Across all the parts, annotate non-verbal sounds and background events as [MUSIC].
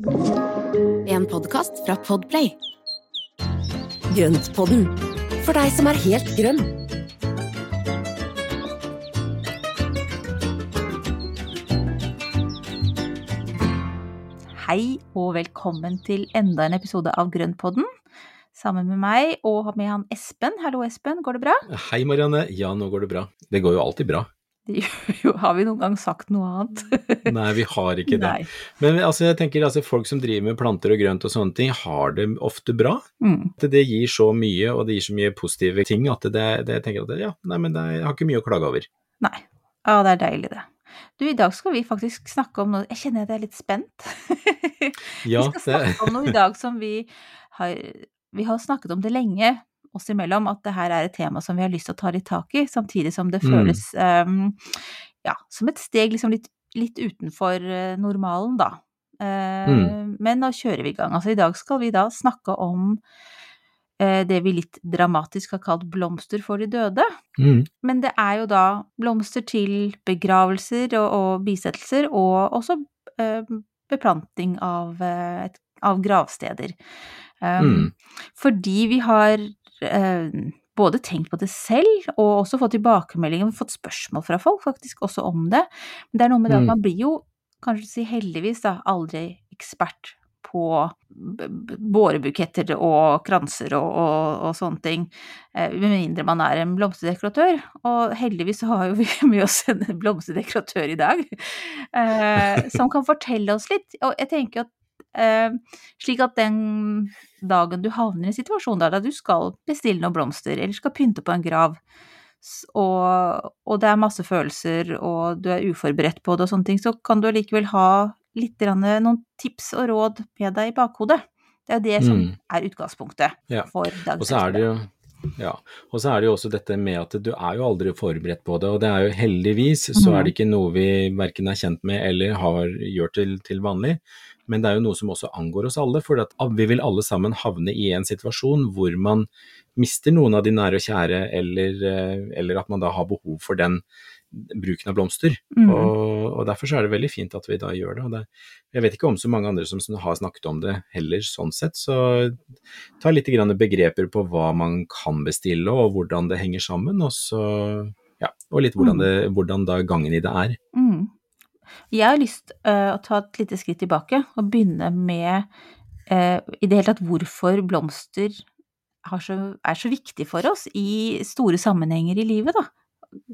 En podkast fra Podplay. Grøntpodden, for deg som er helt grønn. Hei og velkommen til enda en episode av Grønnpodden. Sammen med meg og med han Espen. Hallo Espen, går det bra? Hei Marianne, ja nå går det bra. Det går jo alltid bra. [LAUGHS] Har vi noen gang sagt noe annet? [LAUGHS] Nei, vi har ikke det. Nei. Men altså, jeg tenker altså, folk som driver med planter og grønt og sånne ting, har det ofte bra. Mm. Det, det gir så mye, og det gir så mye positive ting at det, det jeg tenker at ja, nei, men det, jeg har ikke mye å klage over. Nei. Ja, det er deilig, det. Du, i dag skal vi faktisk snakke om noe Jeg kjenner at jeg er litt spent. [LAUGHS] Ja, vi skal snakke om noe i dag som vi har Vi har snakket om det lenge oss imellom, at det her er et tema som vi har lyst til å ta litt tak i, samtidig som det Mm. føles um, ja, som et steg liksom litt, litt utenfor eh, normalen, da. Uh, Mm. Men nå kjører vi i gang. Altså i dag skal vi da snakke om eh, det vi litt dramatisk har kalt blomster for de døde. Mm. Men det er jo da blomster til begravelser og, og bisettelser, og også eh, beplanting av, eh, av gravsteder. Um, Mm. Fordi vi har eh, både tenkt på det selv, og også fått tilbakemeldinger, fått spørsmål fra folk faktisk også om det. Men det er noe med det at Mm. man blir jo, kanskje si heldigvis da, aldri ekspert på bårebuketter og kranser og, og, og sånne ting, eh, med mindre man er en blomsterdekoratør. Og heldigvis så har jo vi [LAUGHS] med oss en blomsterdekoratør i dag, eh, som kan fortelle oss litt. Og jeg tenker at eh, slik at den dagen du havner i en situasjon der, du skal bestille noen blomster, eller skal pynte på en grav, og, og det er masse følelser, og du er uforberedt på det og sånne ting, så kan du allikevel ha litt grann, noen tips og råd med deg i bakhodet. Det er det som Mm. er utgangspunktet Ja. for dagens Og så er det jo ja, og så er det jo også dette med at du er jo aldri forberedt på det, og det er jo heldigvis så er det ikke noe vi verken er kjent med eller har gjort til, til vanlig, men det er jo noe som også angår oss alle, for at vi vil alle sammen havne i en situasjon hvor man mister noen av de nære og kjære, eller, eh, eller at man da har behov for den bruken av blomster. Mm. Og, og derfor så er det veldig fint at vi da gjør det. Og det jeg vet ikke om så mange andre som har snakket om det heller, sånn sett. Så ta litt grann begreper på hva man kan bestille, og hvordan det henger sammen. Og, så, ja, og litt hvordan, det, hvordan da gangen i det er. Mm. Jeg har lyst uh, å ta et lite skritt tilbake og begynne med uh, i det hele tatt hvorfor blomster har så, er så viktig for oss i store sammenhenger i livet, da.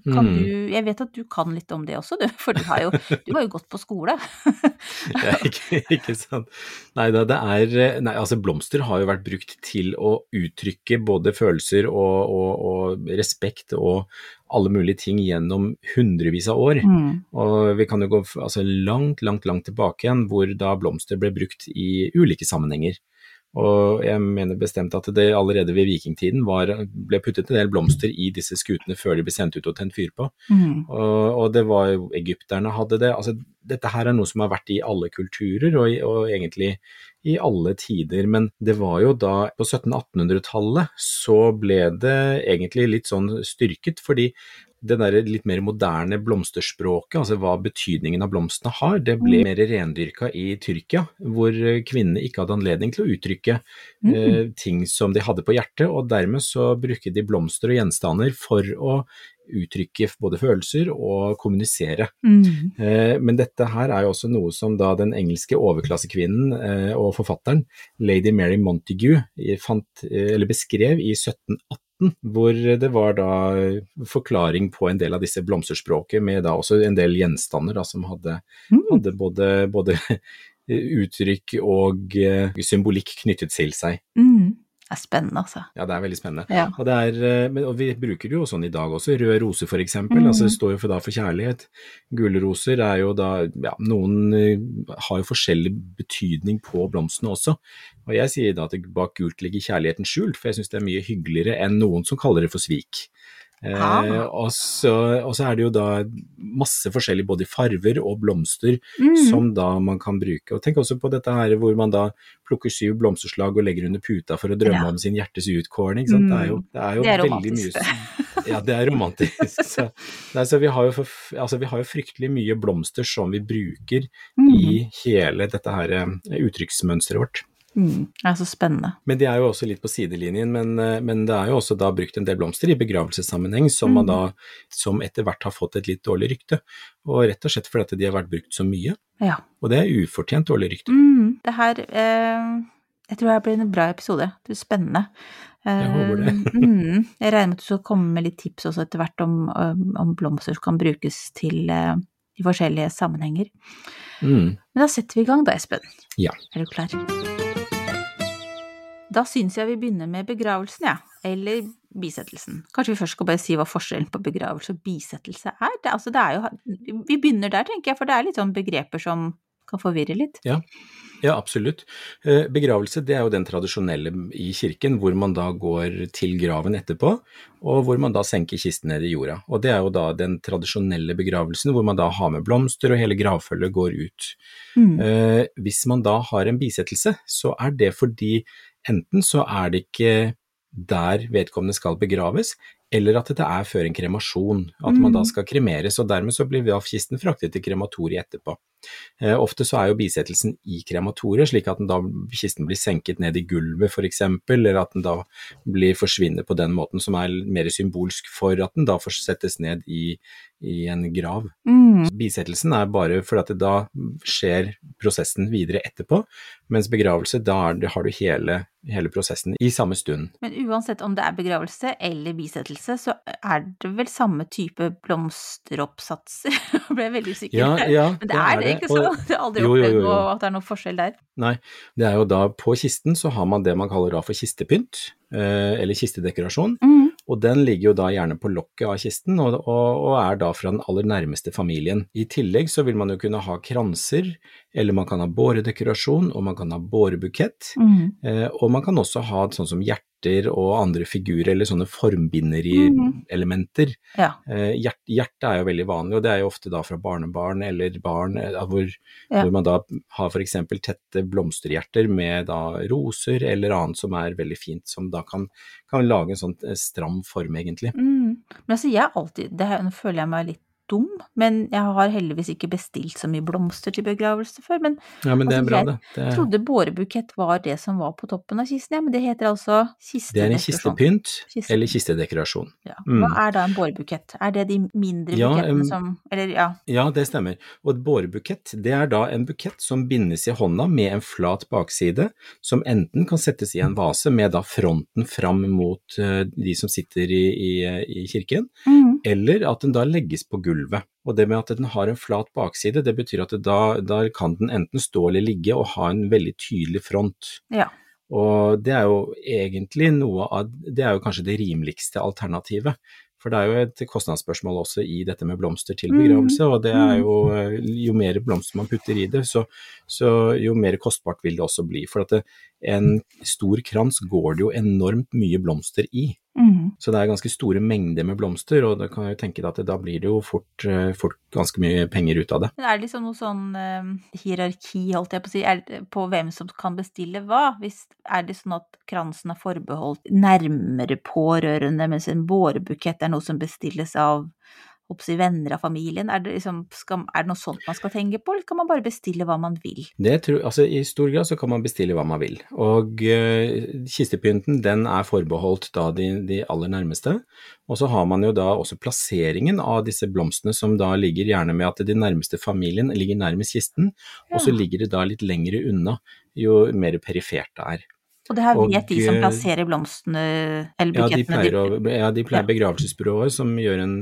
Kan Mm. du, jeg vet at du kan litt om det også, du, for du har jo, du har jo gått på skole. [LAUGHS] Ja, ikke, ikke sant. Nei da, det er Nei, altså blomster har jo vært brukt til å uttrykke både følelser og, og, og respekt og alle mulige ting gjennom hundrevis av år. Mm. Og vi kan jo gå altså langt, langt, langt tilbake igjen, hvor da blomster ble brukt i ulike sammenhenger. Og jeg mener bestemt at det allerede ved vikingtiden var, ble puttet en del blomster i disse skutene før de ble sendt ut og tent fyr på. Mm. Og, og det var jo Egypterne hadde det. Altså, dette her er noe som har vært i alle kulturer, og, og egentlig i alle tider. Men det var jo da på 1700-1800-tallet så ble det egentlig litt sånn styrket, fordi det der litt mer moderne blomsterspråket, altså hva betydningen av blomstene har, det ble mer rendyrka i Tyrkia, hvor kvinnene ikke hadde anledning til å uttrykke Mm. eh, ting som de hadde på hjertet, og dermed så bruker de blomster og gjenstander for å uttrykke både følelser og kommunisere. Mm. Eh, Men dette her er jo også noe som da den engelske overklassekvinnen eh, og forfatteren lady Mary Montagu eh, fant, eh, eller beskrev i 1718, hvor det var da forklaring på en del av disse blomsterspråket, med da også en del gjenstander da, som hadde, Mm. hadde både, både [LAUGHS] uttrykk og eh, symbolikk knyttet til seg. Mm. Det er spennende, altså. Ja, det er veldig spennende. Ja. Og, det er, eh, men, og vi bruker det jo sånn i dag også, Rød rose for eksempel, Mm. altså det står jo for, da for kjærlighet. Gule roser er jo da, ja, noen eh, har jo forskjellig betydning på blomstene også. Og jeg sier da at bak gult ligger kjærligheten skjult, for jeg synes det er mye hyggeligere enn noen som kaller det for svik. Eh, Ah. og, så, og så er det jo da masse forskjellig både i farver og blomster Mm. som da man kan bruke. Og tenk også på dette her hvor man da plukker syv blomsterslag og legger under puta for å drømme Ja. om sin hjertes utkårning. Mm. Det er jo, det er jo Det er veldig mye Ja, det er romantisk. [LAUGHS] Så, nei, så vi, har for, altså, vi har jo fryktelig mye blomster som vi bruker Mm. i hele dette her eh, uttrykksmønsteret vårt. Mm. Det er så spennende. Men de er jo også litt på sidelinjen, men, eh, men det er jo også da brukt en del blomster i begravelsessammenheng som Mm. da, som etter hvert har fått et litt dårlig rykte. Og rett og slett fordi at de har vært brukt så mye. Ja. Og det er ufortjent dårlig rykte. Mm. Det her eh, Jeg tror det blir en bra episode. Det blir spennende. Jeg håper det. Eh, [LAUGHS] mm. Jeg regner med at du skal komme med litt tips også etter hvert om, om- om blomster som kan brukes til eh, i forskjellige sammenhenger. Mm. Men da setter vi i gang da, Espen. Ja. Er du klar? Da syns jeg vi begynner med begravelsen, ja. Eller bisettelsen. Kanskje vi først skal bare si hva forskjellen på begravelse og bisettelse er? Det, altså, det er jo, vi begynner der, tenker jeg, for det er litt sånn begreper som kan forvirre litt. Ja, absolutt. Eh, Begravelse det er jo den tradisjonelle i kirken, hvor man da går til graven etterpå, og hvor man da senker kisten ned i jorda. Og det er jo da den tradisjonelle begravelsen, hvor man da har med blomster og hele gravfølget går ut. Mm. Eh, hvis man da har en bisettelse, så er det fordi enten så er det ikke der vedkommende skal begraves, eller at det er før en kremasjon, at man da Mm. skal kremeres, og dermed så blir kisten fraktet til krematoriet etterpå. Eh, ofte så er jo bisettelsen i krematoriet, slik at den da, kisten blir senket ned i gulvet for eksempel, eller at den da blir forsvinner på den måten som er mer symbolsk for at den da får settes ned i, i en grav. Mm. Bisettelsen er bare fordi at det da skjer prosessen videre etterpå, mens begravelse, da har du hele, hele prosessen i samme stund. Men uansett om det er begravelse eller bisettelse, så er det vel samme type blomsteroppsatser? [LAUGHS] Jeg ble veldig usikker. Ja, ja, [LAUGHS] Men det er det, ikke og- [LAUGHS] Det har aldri opplevd at det er noe forskjell der. Nei, det er jo da på kisten så har man det man kaller da for kistepynt, eh, eller kistedekorasjon, Mm. og den ligger jo da gjerne på lokket av kisten, og, og, og er da fra den aller nærmeste familien. I tillegg så vil man jo kunne ha kranser, eller man kan ha båredekorasjon, og man kan ha bårebukett, Mm. eh, og man kan også ha sånn som hjerter og andre figurer, eller sånne formbinderi-elementer. Ja. Eh, hjert, hjertet er jo veldig vanlig, og det er jo ofte da fra barnebarn eller barn, eh, hvor, Ja. hvor man da har eksempel tette blomsterhjerter med da roser eller annet som er veldig fint, som da kan, kan lage en sånn eh, stram form egentlig. Mm. Men altså, jeg alltid det her, Nå føler jeg meg litt dum, men jeg har heldigvis ikke bestilt så mye blomster til begravelse før. Men Ja, men det Altså, bra jeg det. Trodde bårebukett var det som var på toppen av kisten, ja, men det heter altså kistedekorasjon. det er en kistepynt Kiste- eller kistedekorasjon. Ja. Mm. Hva er da en bårebukett? Er det de mindre Ja, bukettene som Eller ja. Ja, det stemmer. Og et bårebukett, det er da en bukett som bindes i hånda med en flat bakside, som enten kan settes i en vase med da fronten fram mot eh, de som sitter i, i, i kirken, Mm. Eller at den da legges på gulvet. Og det med at den har en flat bakside, det betyr at det da, da kan den enten stå eller ligge og ha en veldig tydelig front. Ja. Og det er jo egentlig noe av Det er jo kanskje det rimeligste alternativet. For det er jo et kostnadsspørsmål også i dette med blomster til Mm. og det er jo eh, Jo mer blomster man putter i det, så, så jo mer kostbart vil det også bli. For at det, en stor krans går det jo enormt mye blomster i. Mm. Så det er ganske store mengder med blomster, og da kan jeg jo tenke deg at da blir det jo fort, eh, fort ganske mye penger ut av det. Men er det liksom noe sånn eh, hierarki, holdt jeg på å si, det på hvem som kan bestille hva? Hvis, er det sånn at kransen er forbeholdt nærmere pårørende, mens en bårebukett er noe som bestilles av jeg, venner av familien? Er det, liksom, skal, er det noe sånt man skal tenke på, eller kan man bare bestille hva man vil? Det tror, altså I stor grad så kan man bestille hva man vil. Og uh, kistepynten den er forbeholdt da de, de aller nærmeste. Og så har man jo da også plasseringen av disse blomstene som da ligger gjerne med at de nærmeste familien ligger nærmest kisten, og så ligger det da litt lengre unna jo mer perifert det er. Og det her Og, vet de som eh, plasserer blomstene, eller Ja, de pleier, ja, de pleier Ja. begravelsesbyråer som gjør en,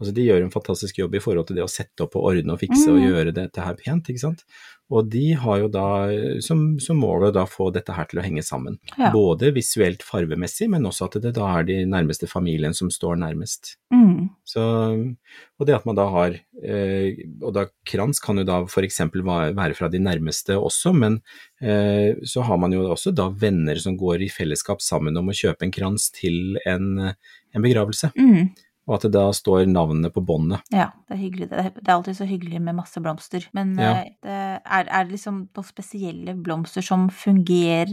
altså de gjør en fantastisk jobb i forhold til det å sette opp og ordne og fikse og Mm. gjøre dette her pent, ikke sant. Og de har jo da som, som mål å da få dette her til å henge sammen. Ja. Både visuelt farvemessig, men også at det da er de nærmeste familien som står nærmest. Mm. Så, og det at man da har, eh, og da krans kan jo da eksempel være fra de nærmeste også, men eh, så har man jo også da venner som går i fellesskap sammen om å kjøpe en krans til en, en begravelse. Mm. Og at det da står navnet på båndet. Ja, det er hyggelig. Det er, det er alltid så hyggelig med masse blomster. Men Ja. eh, det er, er det liksom noen spesielle blomster som fungerer,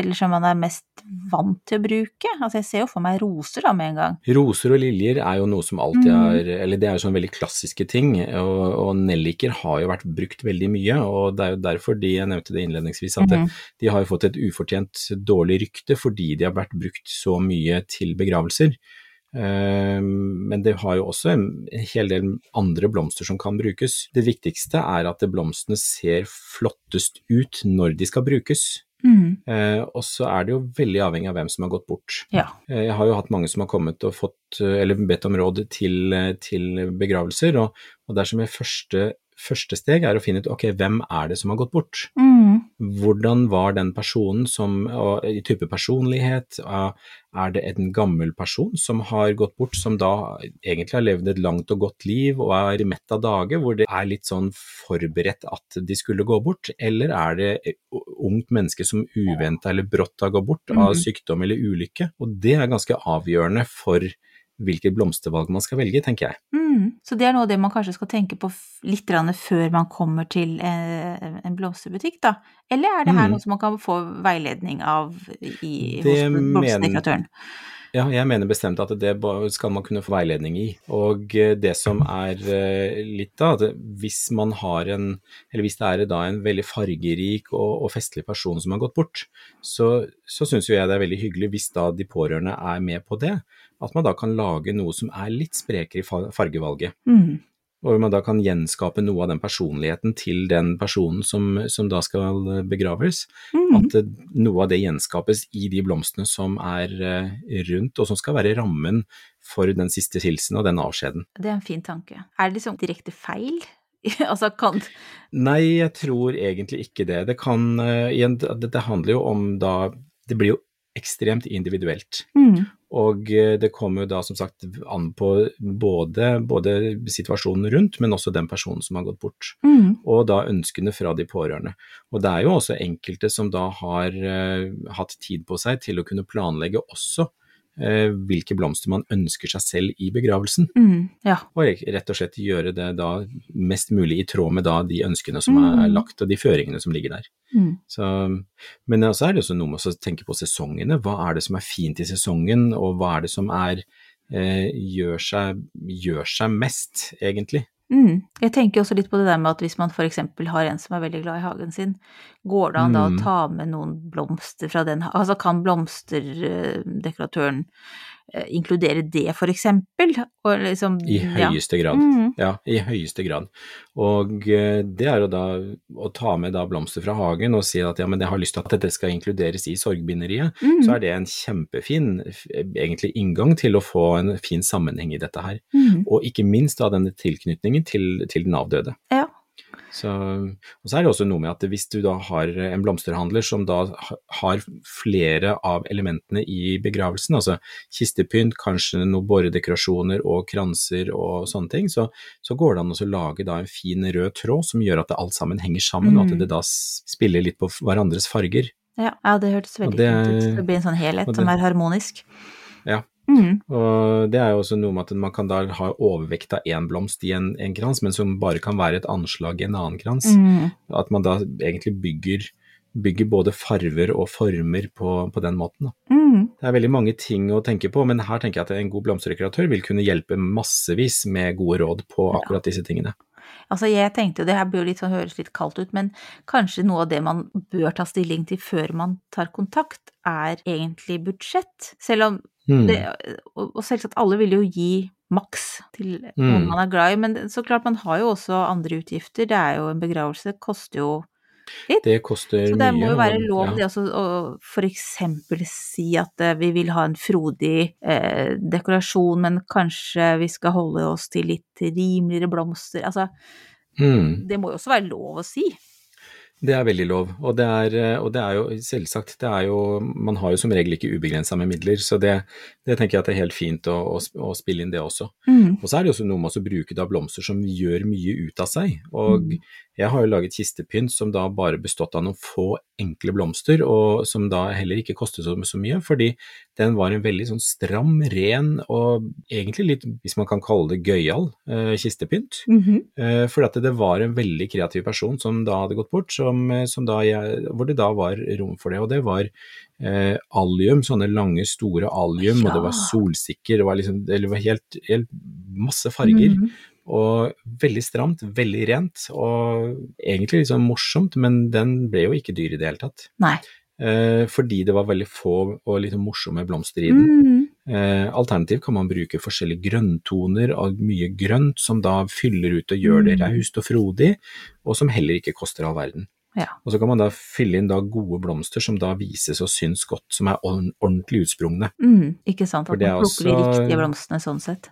eller som man er mest vant til å bruke? Altså, jeg ser jo for meg roser da med en gang. Roser og liljer er jo noe som alltid Mm. er Eller det er jo sånne veldig klassiske ting, og, og nelliker har jo vært brukt veldig mye, og det er jo derfor de, jeg nevnte det innledningsvis, at mm. det, de har jo fått et ufortjent dårlig rykte fordi de har vært brukt så mye til begravelser. Eh, Men det har jo også en hel del andre blomster som kan brukes. Det viktigste er at blomstene ser flottest ut når de skal brukes. Mhm. Eh, Og så er det jo veldig avhengig av hvem som har gått bort. Ja. Eh, Jeg har jo hatt mange som har kommet og fått, eh, eller bedt om råd til, eh, til begravelser, og, og dersom jeg første, første steg er å finne ut ok, hvem er det som har gått bort? Mm. Hvordan var den personen som, og, i type personlighet, er det en gammel person som har gått bort, som da egentlig har levd et langt og godt liv og er mett av dage, hvor det er litt sånn forberedt at de skulle gå bort, eller er det ungt menneske som uventa eller brått har gått bort av Mhm. sykdom eller ulykke? Og det er ganske avgjørende for hvilket blomstervalg man skal velge, tenker jeg. Mm. Så det er noe av det man kanskje skal tenke på litt før man kommer til eh, en blomsterbutikk, da? Eller er det her mm. noe som man kan få veiledning av i, hos blomsterdekoratøren? Ja, jeg mener bestemt at det skal man kunne få veiledning i. Og eh, det som er eh, litt da, at hvis man har en, eller hvis det er da en veldig fargerik og, og festlig person som har gått bort, så, så syns jo jeg det er veldig hyggelig hvis da de pårørende er med på det. At man da kan lage noe som er litt sprekere i fargevalget. Mm. Og man da kan gjenskape noe av den personligheten til den personen som, som da skal begraves. Mm. At eh, noe av det gjenskapes i de blomstene som er eh, rundt, og som skal være rammen for den siste hilsen og den avskjeden. Det er en fin tanke. Er det liksom direkte feil? [LAUGHS] altså, kan Nei, jeg tror egentlig ikke det. Det kan eh, igjen, det, det handler jo om da Det blir jo ekstremt individuelt. Mhm. Og eh, det kommer jo da som sagt an på både, både situasjonen rundt, men også den personen som har gått bort. Mm. og da ønskene fra de pårørende. Og det er jo også enkelte som da har uh, hatt tid på seg til å kunne planlegge også hvilke blomster man ønsker seg selv i begravelsen, Mm, Ja. og rett og slett gjøre det da mest mulig i tråd med da de ønskene som er Mm. lagt og de føringene som ligger der. Mm. Så, men så er det også noe med å tenke på sesongene. Hva er det som er fint i sesongen, og hva er det som er, eh, gjør, seg, gjør seg mest, egentlig? Mm. Jeg tenker også litt på det der med at hvis man f.eks. har en som er veldig glad i hagen sin, går det an da å Mm. ta med noen blomster fra den Altså kan blomsterdekoratøren inkludere det, for eksempel? Og liksom I ja. høyeste grad. Mm. Ja, i høyeste grad. Og eh, det er jo da å ta med da blomster fra hagen og si at ja, men jeg har lyst til at dette skal inkluderes i sorgbinderiet, Mm. så er det en kjempefin egentlig inngang til å få en fin sammenheng i dette her. Mm. Og ikke minst da denne tilknytningen til, til den avdøde. Ja. Så, og så er det også noe med at hvis du da har en blomsterhandler som da har flere av elementene i begravelsen, altså kistepynt, kanskje noen båredekorasjoner og kranser og sånne ting, så, så går det an å lage da en fin rød tråd som gjør at det alt sammen henger sammen, og Mm. at det da spiller litt på hverandres farger. Ja, ja, det hørtes veldig fint ut. Det blir en sånn helhet det, som er harmonisk. Ja. Mm. Og det er jo også noe med at man kan da ha overvekt av én blomst i en, en krans, men som bare kan være et anslag i en annen krans. Mm. At man da egentlig bygger, bygger både farver og former på, på den måten. Mm. Det er veldig mange ting å tenke på, men her tenker jeg at en god blomsterdekoratør vil kunne hjelpe massevis med gode råd på akkurat disse tingene. Altså, jeg tenkte jo, det her bør litt sånn, høres litt kaldt ut, men kanskje noe av det man bør ta stilling til før man tar kontakt, er egentlig budsjett. Selv om Hmm. det, og og selvsagt alle vil jo gi maks til noen Mm. man er glad i, men så klart man har jo også andre utgifter. Det er jo en begravelse, det koster jo Det koster Så mye. det må jo være lov ja. det også å eksempel si at eh, vi vil ha en frodig eh, dekorasjon, men kanskje vi skal holde oss til litt rimeligere blomster. Altså, mm. det må jo også være lov å si. Det er veldig lov, og det er, og det er jo selvsagt det er jo, Man har jo som regel ikke ubegrensa med midler, så det, det tenker jeg at det er helt fint å, å, å spille inn det også. Mm. Og så er det jo også noe med å bruke da blomster som gjør mye ut av seg. Og Mm. jeg har jo laget kistepynt som da bare bestått av noen få enkle blomster, og som da heller ikke koster så, så mye, fordi den var en veldig sånn stram, ren og egentlig litt, hvis man kan kalle det gøyal, eh, kistepynt. Mhm. Eh, for at det var en veldig kreativ person som da hadde gått bort, som, eh, som da jeg, hvor det da var rom for det. Og det var eh, allium, sånne lange, store allium, og det var solsikker, det var liksom, det var helt, helt masse farger. Mhm. Og veldig stramt, veldig rent, og egentlig sånn morsomt, men den ble jo ikke dyr i det hele tatt. Nei. Eh, fordi det var veldig få og litt morsomme blomster i den. Mm. Eh, alternativt kan man bruke forskjellige grønntoner av mye grønt, som da fyller ut og gjør det Mm. raust og frodig, og som heller ikke koster all verden. Ja. Og så kan man da fylle inn da gode blomster som da vises og syns godt, som er ordentlig utsprungne. Mm, Ikke sant, at man er plukker de riktige blomstene sånn sett.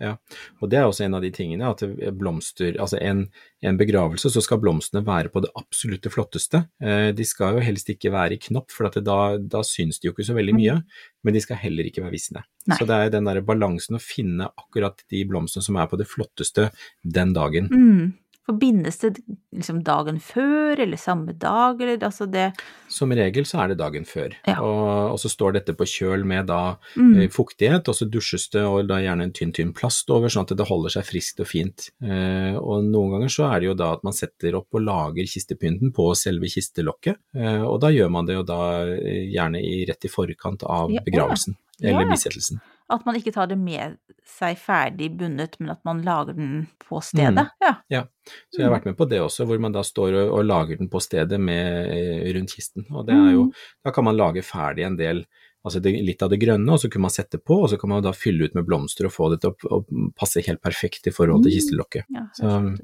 Ja, Og det er også en av de tingene, at blomster, altså en, en begravelse, så skal blomstene være på det absolutte flotteste. Eh, de skal jo helst ikke være i knopp, for at da, da syns de jo ikke så veldig mye, men de skal heller ikke være visne. Nei. Så det er den der balansen å finne akkurat de blomstene som er på det flotteste den dagen. Mhm. Forbindes det liksom dagen før, eller samme dag, eller altså det Som regel så er det dagen før, Ja. og, og så står dette på kjøl med da Mhm. eh, fuktighet, og så dusjes det, og da gjerne en tynn, tynn plast over, sånn at det holder seg friskt og fint. Eh, og noen ganger så er det jo da at man setter opp og lager kistepynten på selve kistelokket, eh, og da gjør man det jo da eh, gjerne i, rett i forkant av begravelsen, ja. eller Ja. bisettelsen. At man ikke tar det med seg ferdig bundet, men at man lager den på stedet. Ja. Så jeg har vært med på det også, hvor man da står og, og lager den på stedet med, eh, rundt kisten. Og det er jo, Mm. da kan man lage ferdig en del, altså det, litt av det grønne, og så kan man sette på, og så kan man da fylle ut med blomster og få det til å, passe helt perfekt i forhold til Mm. kistelokket. ja Så-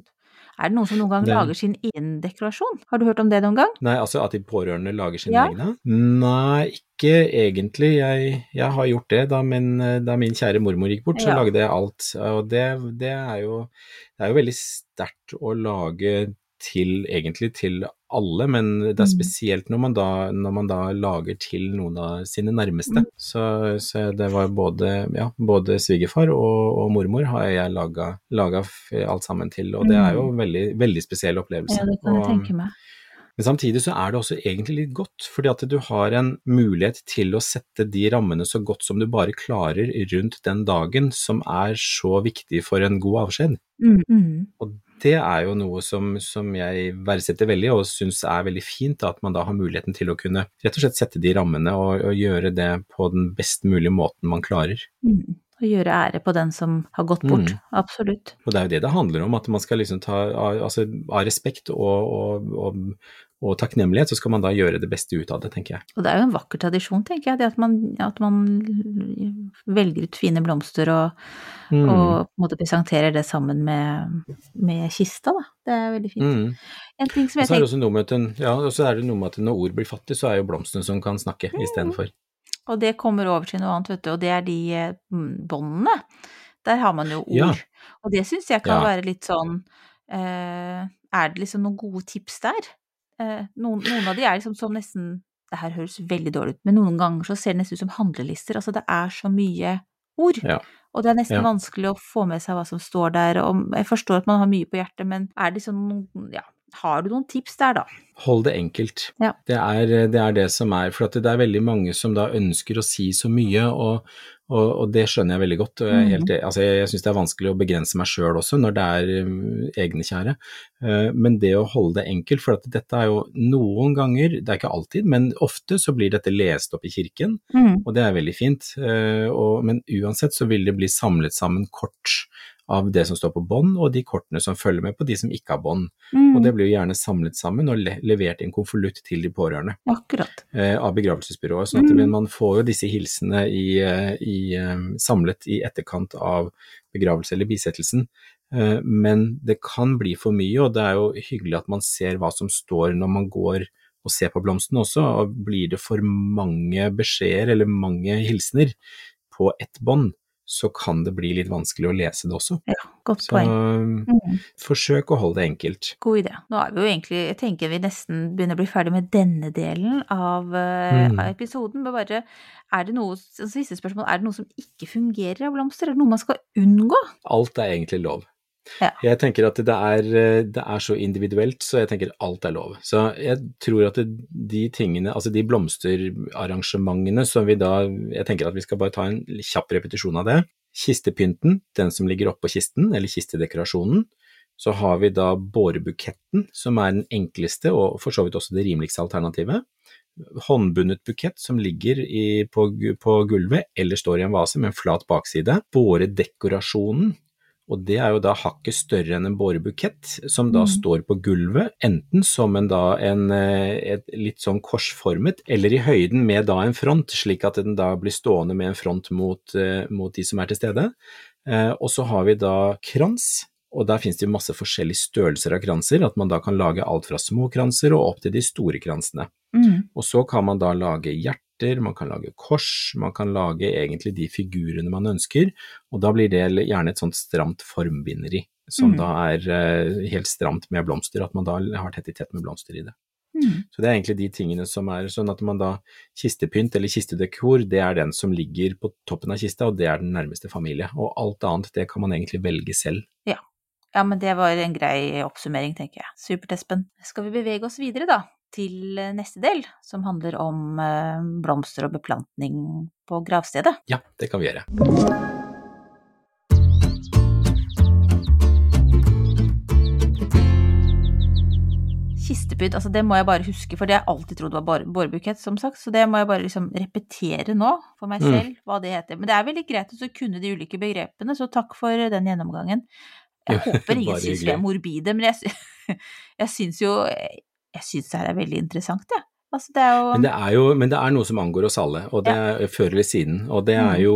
er, det noen som noen gang det- lager sin egen dekorasjon? Har du hørt om det noen gang? Nei, altså at de pårørende lager sine Ja. egne? Nei, ikke egentlig. Jeg, jeg har gjort det da min, da min kjære mormor gikk bort, så Ja. lagde jeg alt. Og det, det er jo det er jo veldig sterkt å lage til, egentlig til alle, men det er Mm. spesielt når man da, når man da lager til noen av sine nærmeste. Mm. Så, så det var både, ja, både svigerfar og, og mormor har jeg laga, laga alt sammen til, og det er jo en veldig, veldig spesiell opplevelse. Mm. Ja, det kan jeg tenke meg. men samtidig så er det også egentlig litt godt, fordi at du har en mulighet til å sette de rammene så godt som du bare klarer rundt den dagen som er så viktig for en god avskjed. Mm. Mm. Og det er jo noe som, som jeg verdsetter veldig, og syns er veldig fint, at man da har muligheten til å kunne rett og slett sette de rammene og, og gjøre det på den best mulige måten man klarer. Mm. Å gjøre ære på den som har gått bort. Mm. Absolutt. Og det er jo det det handler om, at man skal liksom ta av, altså, av respekt og, og, og, og takknemlighet, så skal man da gjøre det beste ut av det, tenker jeg. Og det er jo en vakker tradisjon, tenker jeg, det at man, at man velger ut fine blomster og, Mm. og på en måte presenterer det sammen med, med kista, da. Det er veldig fint. Mm. En ting som jeg er tenker, ja, og så er det noe med at når ord blir fattig, så er jo blomstene som kan snakke istedenfor. og det kommer over til noe annet, vet du, og det er de mm, båndene. Der har man jo ord. Ja. Og det syns jeg kan Ja. være litt sånn eh, Er det liksom noen gode tips der? Eh, noen, noen av de er liksom som nesten Det her høres veldig dårlig ut, men noen ganger så ser det nesten ut som handlelister. Altså det er så mye ord. Ja. Og det er nesten Ja. vanskelig å få med seg hva som står der. Og jeg forstår at man har mye på hjertet, men er det sånn Ja, har du noen tips der, da? Hold det enkelt. Ja. Det, er, det er det som er, for at det er veldig mange som da ønsker å si så mye, og, og, og det skjønner jeg veldig godt. Jeg, helt, altså jeg, jeg syns det er vanskelig å begrense meg sjøl også, når det er um, egnekjære. Uh, men det å holde det enkelt, for at dette er jo noen ganger, det er ikke alltid, men ofte så blir dette lest opp i kirken, Mm. og det er veldig fint. Uh, og, men uansett så vil det bli samlet sammen kort av det som står på bånd, og de kortene som følger med på de som ikke har bånd. Mm. Og det blir jo gjerne samlet sammen og le levert i en konvolutt til de pårørende Akkurat. eh, av begravelsesbyrået. sånn at Mm. man får jo disse hilsene i, eh, i, eh, samlet i etterkant av begravelse eller bisettelsen. Eh, men det kan bli for mye, og det er jo hyggelig at man ser hva som står når man går og ser på blomsten også. og Blir det for mange beskjeder eller mange hilsener på ett bånd, så kan det bli litt vanskelig å lese det også. Ja, godt Så poeng. Mm. forsøk å holde det enkelt. God idé. Nå er vi jo egentlig, jeg tenker vi nesten begynner å bli ferdig med denne delen av, eh, Mm. av episoden. Men bare, er det noe, siste spørsmål, er det noe som ikke fungerer av blomster? Er det noe man skal unngå? Alt er egentlig lov. Ja. Jeg tenker at det er, eh, det er så individuelt, så jeg tenker alt er lov. Så jeg tror at de tingene, altså de blomsterarrangementene som vi da Jeg tenker at vi skal bare ta en kjapp repetisjon av det. Kistepynten, den som ligger oppå kisten, eller kistedekorasjonen. Så har vi da bårebuketten, som er den enkleste og for så vidt også det rimeligste alternativet. Håndbundet bukett som ligger i, på, på gulvet eller står i en vase med en flat bakside. Båredekorasjonen, og det er jo da hakket større enn en bårebukett, som da Mm. står på gulvet, enten som en da en, eh, et litt sånn korsformet, eller i høyden med da en front, slik at den da blir stående med en front mot, eh, mot de som er til stede. Eh, og så har vi da krans, og der finnes det jo masse forskjellige størrelser av kranser, at man da kan lage alt fra små kranser og opp til de store kransene. Mm. Og så kan man da lage hjerter, man kan lage kors, man kan lage egentlig de figurene man ønsker, og da blir det gjerne et sånt stramt formbinderi, som Mm. da er eh, helt stramt med blomster, at man da har tett i tett med blomster i det. Mm. Så det er egentlig de tingene som er sånn at man da Kistepynt eller kistedekor, det er den som ligger på toppen av kista, og det er den nærmeste familie. Og alt annet, det kan man egentlig velge selv. Ja, men det var en grei oppsummering, tenker jeg. Supert, Espen. Skal vi bevege oss videre, da, til eh, neste del, som handler om eh, blomster og beplantning på gravstedet? Ja, det kan vi gjøre. Kistepydd, altså det må jeg bare huske, for det har jeg alltid trodd var bårebukett, som sagt, så det må jeg bare liksom repetere nå for meg Mm. selv, hva det heter. Men det er veldig greit å kunne de ulike begrepene, så takk for den gjennomgangen. Jeg [LAUGHS] håper ingen syns vi er morbide, men jeg, [LAUGHS] jeg syns jo Jeg syns det her er veldig interessant, jeg. Altså, det jo Men det er jo men det er noe som angår oss alle, og det er før eller siden. Og det er Mm. jo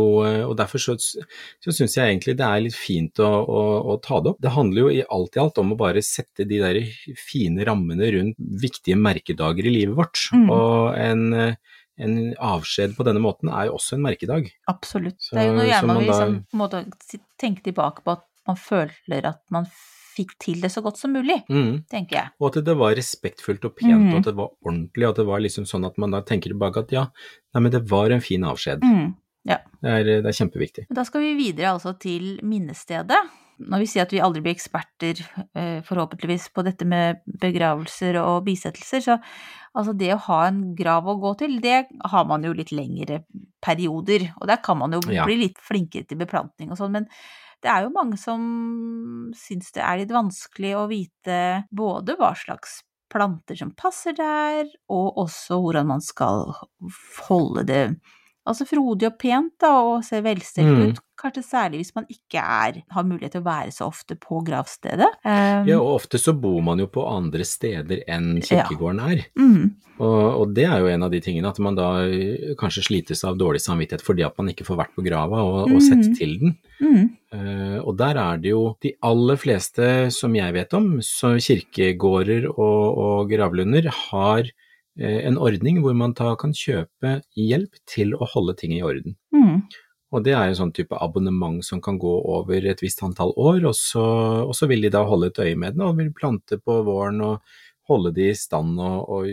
og derfor så, så syns jeg egentlig det er litt fint å, å, å ta det opp. Det handler jo i alt i alt om å bare sette de der fine rammene rundt viktige merkedager i livet vårt. Mm. Og en, en avskjed på denne måten er jo også en merkedag. Absolutt. Så- det er jo noe gjerne man vil da- liksom, si- tenke tilbake på at man føler at man fikk til det så godt som mulig, Mm. tenker jeg. Og at det var respektfullt og pent, Mm. og at det var ordentlig, og at det var liksom sånn at man da tenker tilbake at ja, nei, men det var en fin avskjed. Mm. Det, er, det er kjempeviktig. Da skal vi videre altså til minnestedet. Når vi sier at vi aldri blir eksperter, eh, forhåpentligvis, på dette med begravelser og bisettelser, så altså det å ha en grav å gå til, det har man jo litt lengre perioder. Og der kan man jo Ja. bli litt flinkere til beplantning og sånn, men det er jo mange som syns det er litt vanskelig å vite både hva slags planter som passer der, og også hvordan man skal holde det altså frodig og pent, da, og ser velstelt Mm. ut. Kanskje særlig hvis man ikke er, har mulighet til å være så ofte på gravstedet. Um, Ja, og ofte så bor man jo på andre steder enn kirkegården er. mm, Og, og det er jo en av de tingene, at man da eh, kanskje slites av dårlig samvittighet fordi at man ikke får vært på grava og, og sett Mhm. til den. mm, Uh, og der er det jo de aller fleste som jeg vet om, så kirkegårder og, og gravlunder har en ordning hvor man da kan kjøpe hjelp til å holde ting i orden. mm, Og det er en sånn type abonnement som kan gå over et visst antall år, og så, og så vil de da holde et øye med den og vil plante på våren og holde de i stand og, og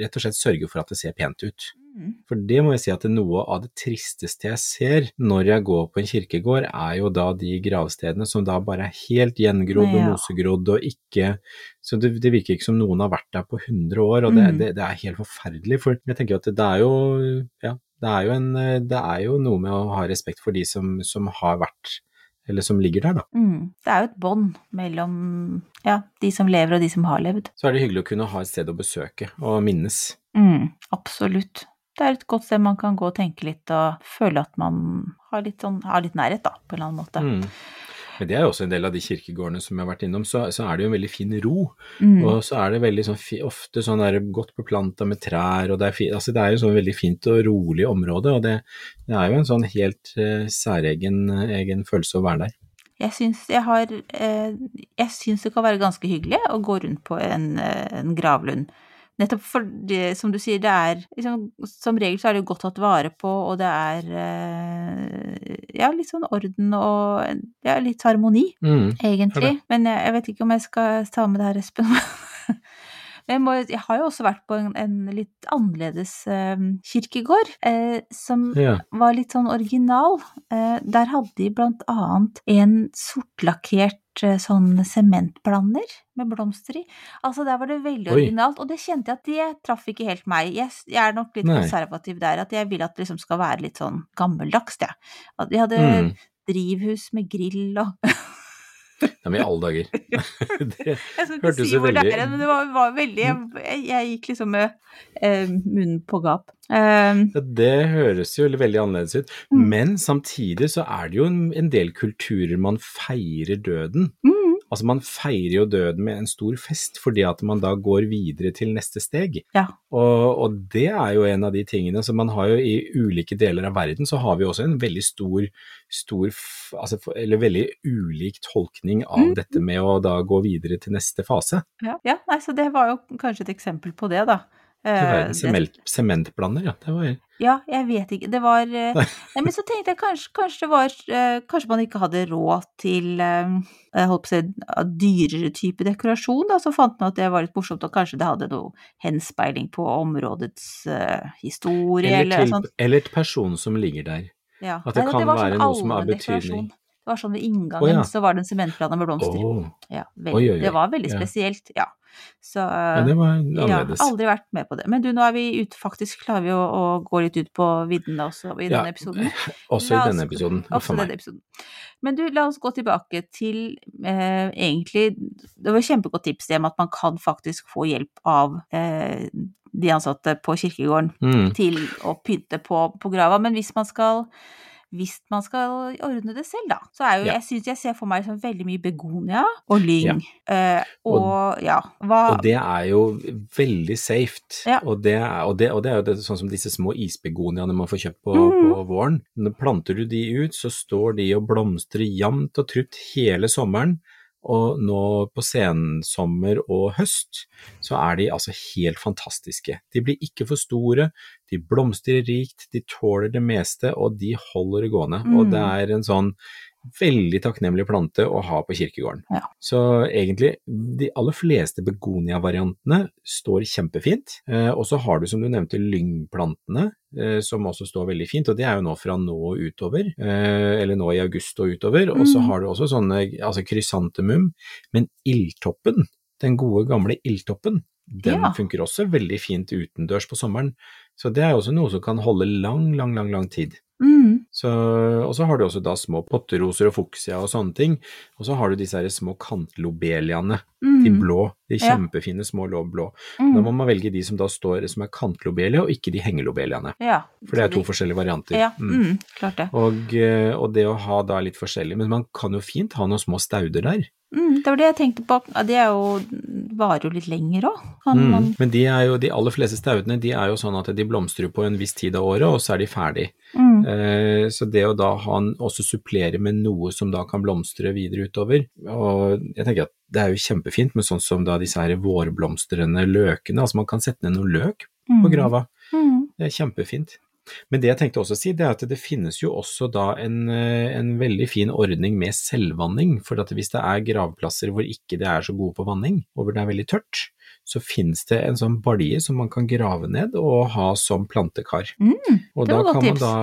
rett og slett sørge for at det ser pent ut. mm. For det må jeg si at noe av det tristeste jeg ser når jeg går på en kirkegård, er jo da de gravstedene som da bare er helt gjengrodd og mosegrodd og ikke Så det, det virker ikke som noen har vært der på 100 år, og det, Mm. det, det er helt forferdelig. For jeg tenker at det, det er jo Ja, det er jo, en, det er jo noe med å ha respekt for de som, som har vært eller som ligger der, da. Mm. Det er jo et bånd mellom ja, de som lever og de som har levd. Så er det hyggelig å kunne ha et sted å besøke og minnes. Mm, absolutt. Det er et godt sted man kan gå og tenke litt og føle at man har litt, sånn, har litt nærhet, da, på en eller annen måte. Mm. Men det er jo også en del av de kirkegårdene som jeg har vært innom, så, så er det jo en veldig fin ro. Mm. Og så er det veldig sånn, ofte sånn der godt beplanta med trær, og det er, fi, altså det er jo sånn veldig fint og rolig område, og det, det er jo en sånn helt eh, særegen egen følelse å være der. Jeg syns jeg har eh, Jeg syns det kan være ganske hyggelig å gå rundt på en, eh, en gravlund. Nettopp fordi, som du sier, det er liksom, Som regel så er det jo godt tatt vare på, og det er eh, ja, litt sånn orden og ja, litt harmoni, Mm. egentlig. Men jeg, jeg vet ikke om jeg skal ta med det her, Espen. [LAUGHS] Jeg, må, jeg har jo også vært på en, en litt annerledes eh, kirkegård, eh, som Ja. var litt sånn original. Eh, der hadde de blant annet en sortlakkert sånn sementblander med blomster i. Altså der var det veldig Oi. originalt, og det kjente jeg at det traff ikke helt meg. Jeg, jeg er nok litt Nei. konservativ der, at jeg vil at det liksom skal være litt sånn gammeldags, jeg. At de hadde Mm. drivhus med grill og [LAUGHS] Ja, men i alle dager. [LAUGHS] det, Hørtes jo veldig- er, men det var, var veldig jeg, jeg gikk liksom med eh, munnen på gap. Ja, det høres jo veldig annerledes ut, Mm. men samtidig så er det jo en, en del kulturer man feirer døden. mm, Altså man feirer jo døden med en stor fest fordi at man da går videre til neste steg. ja. Og, og det er jo en av de tingene, som man har jo i ulike deler av verden så har vi også en veldig stor, stor altså, eller veldig ulik tolkning av Mm. dette med å da gå videre til neste fase. Ja, ja nei, så det var jo kanskje et eksempel på det, da. Du Eh, sement, sementblander, ja. Det var Ja, jeg vet ikke. Det var eh, [LAUGHS] Nei, men så tenkte jeg kanskje, kanskje det var eh, Kanskje man ikke hadde råd til jeg holdt på å si dyrere type dekorasjon, da. Så fant man at det var litt morsomt, og kanskje det hadde noe henspeiling på områdets uh, historie, eller, eller, til, sånt. eller til personen som ligger der. Ja. at det Nei, kan det være sånn noe som har betydning. Det var sånn ved inngangen, oh, ja. så var det en sementblad med blomster. Oh. Ja, Oi, veldig, oi, oi. Det var veldig spesielt, ja. Så ja, det var ja, aldri vært med på det. Men du, nå er vi ute, faktisk klarer vi å, å gå litt ut på viddene også i Ja, denne episoden. [LAUGHS] Også oss, i denne episoden. [LAUGHS] Også denne episoden. Men du, la oss gå tilbake til eh, egentlig Det var et kjempegodt tips det med at man kan faktisk få hjelp av eh, de ansatte på kirkegården Mm. til å pynte på, på grava. Men hvis man skal hvis man skal ordne det selv, da, så er jo Ja. Jeg syns jeg ser for meg liksom veldig mye begonia og lyng. Eh, og, ja, hva Og det er jo veldig safe. Ja. Og, det er, og, det, og det er jo det, sånn som disse små isbegoniaene man får kjøpt på, mm. på våren. Når planter du de ut, så står de og blomstrer jevnt og trutt hele sommeren. Og nå på sensommer og høst så er de altså helt fantastiske. De blir ikke for store, de blomstrer rikt, de tåler det meste, og de holder det gående. Og Mm. det er en sånn veldig takknemlig plante å ha på kirkegården. Ja. Så egentlig, de aller fleste begonia-variantene står kjempefint. Eh, og så har du, som du nevnte, lyngplantene, eh, som også står veldig fint. Og det er jo nå fra nå og utover, eh, eller nå i august og utover. Og så Mm. har du også sånne, altså krysantemum. Men ildtoppen, den gode gamle ildtoppen, den Ja. funker også veldig fint utendørs på sommeren. Så det er også noe som kan holde lang, lang, lang, lang tid. mm, og så har du også da små potteroser og fuksia og sånne ting. Og så har du disse her små kantlobeliaene, mm, de blå, de kjempefine små lå- blå. mm, Da må man velge de som da står som er kantlobelia, og ikke de hengelobeliaene. ja, For det er to de- forskjellige varianter. Ja, Mm. mm, klart det. Og, eh, og det å ha da litt forskjellig, men man kan jo fint ha noen små stauder der. Mm, det var det jeg tenkte på. Det er jo, varer jo litt lenger òg. Mm. Men de er jo, de aller fleste staudene de er jo sånn at de blomstrer på en viss tid av året, og så er de ferdig. Mm. Eh, Så det å da ha en, også supplere med noe som da kan blomstre videre utover, og jeg tenker at det er jo kjempefint med sånn som da disse her vårblomstrende løkene, altså man kan sette ned noe løk på Mm. grava, Mm. det er kjempefint. Men det jeg tenkte også å si, det er at det finnes jo også da en, eh, en veldig fin ordning med selvvanning, for at hvis det er gravplasser hvor ikke det er så gode på vanning, og hvor det er veldig tørt, så finnes det en sånn balje som man kan grave ned og ha som plantekar. Mm. Og Det da var godt kan man tips. da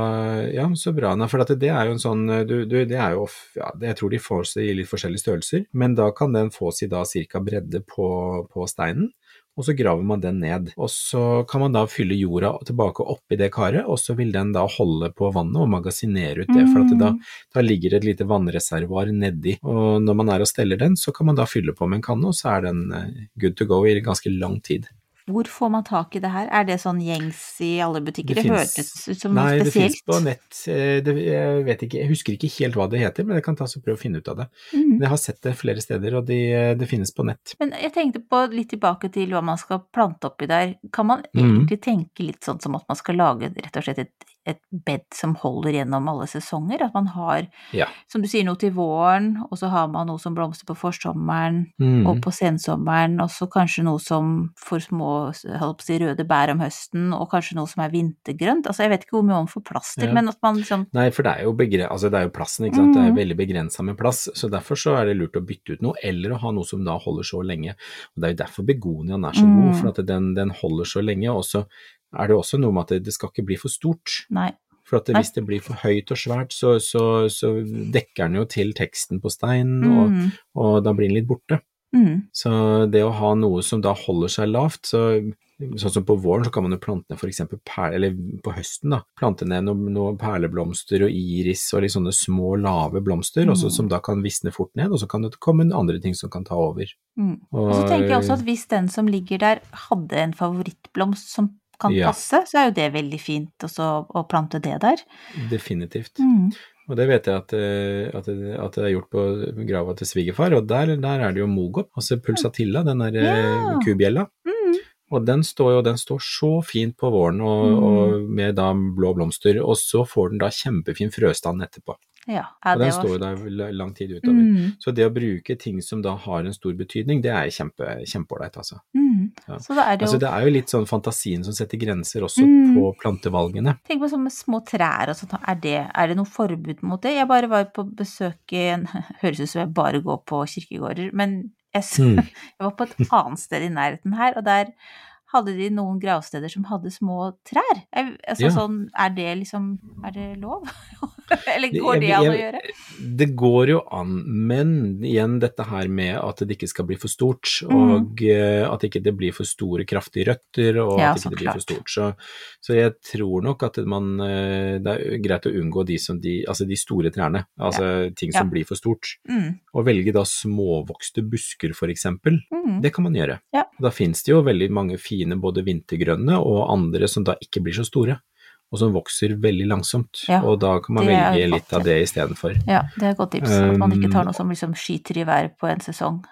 Ja, så bra. For at det er jo en sånn du, du, Det er jo ja, Jeg tror de får seg i litt forskjellige størrelser, men da kan den få seg da cirka bredde på, på steinen. Og så graver man den ned. Og så kan man da fylle jorda tilbake oppi det karet, og så vil den da holde på vannet og magasinere ut det. For at det da, Mm. da ligger et lite vannreservoar nedi. Og når man er og steller den, så kan man da fylle på med en kanne, og så er den eh, good to go i ganske lang tid. Hvor får man tak i det her? Er det sånn gjengs i alle butikker? Det, det hørtes ut som Nei, noe det finnes på nett. eh, Det, jeg vet ikke, jeg husker ikke helt hva det heter, men jeg kan ta så prøve å finne ut av det. Mm. Men jeg har sett det flere steder, og de, det finnes på nett. Men jeg tenkte på litt tilbake til hva man skal plante oppi der. Kan man egentlig egentlig tenke litt sånn som at man skal lage rett og slett et, et bed som holder gjennom alle sesonger? At man har, Ja. som du sier, noe til våren, og så har man noe som blomstrer på forsommeren Mm. og på sensommeren, og så kanskje noe som får små si, røde bær om høsten, og kanskje noe som er vintergrønt. Altså jeg vet ikke hvor mye man får plass til, Ja. men at man liksom Nei, for det er jo, begre altså, det er jo plassen, ikke sant. Det er jo veldig begrensa med plass. Så derfor så er det lurt å bytte ut noe, eller å ha noe som da holder så lenge. Og det er jo derfor begoniaen er så god, god, for at den, den holder så lenge. Og så er det også noe med at det, skal ikke bli for stort. Nei. For at hvis det blir for høyt og svært, så, så, så dekker den jo til teksten på steinen, og, Mm. og da blir den litt borte. Mm. Så det å ha noe som da holder seg lavt, så Sånn som på våren så kan man jo plante ned f.eks. perle, eller på høsten da, plante ned noen noe perleblomster og iris og litt sånne små, lave blomster, også, Mm. som da kan visne fort ned, og så kan det komme andre ting som kan ta over. Mm. Og, Og så tenker jeg også at hvis den som ligger der hadde en favorittblomst som kan Ja. passe, så er jo det veldig fint også å plante det der. Definitivt. Mm. Og det vet jeg at, eh, at, at det er gjort på grava til svigerfar, og der, der er det jo mogop, altså pulsatilla, den der eh, Ja. kubjella. Mm. Og den står jo den står så fint på våren og, Mm. og med da blå blomster, og så får den da kjempefin frøstand etterpå. Ja, ja og den står jo der lang tid utover. Mm. Så det å bruke ting som da har en stor betydning, det er kjempe, kjempeålreit, altså. Mm. Ja. Så da er det jo altså. Det er jo litt sånn fantasien som setter grenser også Mm. på plantevalgene. Tenk på sånne små trær og sånt, er det, er det noe forbud mot det? Jeg bare var på besøk i en [LAUGHS] Høres ut som jeg bare går på kirkegårder, men jeg, s- Mm. [LAUGHS] jeg var på et annet sted i nærheten her, og der hadde de noen gravsteder som hadde små trær. Jeg, altså Ja. sånn, er det liksom Er det lov? [LAUGHS] [LAUGHS] Eller går det an å gjøre? Det går jo an, men igjen dette her med at det ikke skal bli for stort, Mm. og eh, at ikke det blir for store, kraftige røtter, og Ja, at ikke det blir for stort. Så, så jeg tror nok at man eh, Det er greit å unngå de, som de, altså de store trærne, altså ting som Ja. blir for stort. Mm. Og velge da småvokste busker for eksempel, Mm. det kan man gjøre. Ja. Da finnes det jo veldig mange fine både vintergrønne og andre som da ikke blir så store, og som vokser veldig langsomt. Ja, og da kan man velge litt av det istedenfor. Ja, det er et godt tips. At man ikke tar Um, noe som liksom skyter i været på en sesong.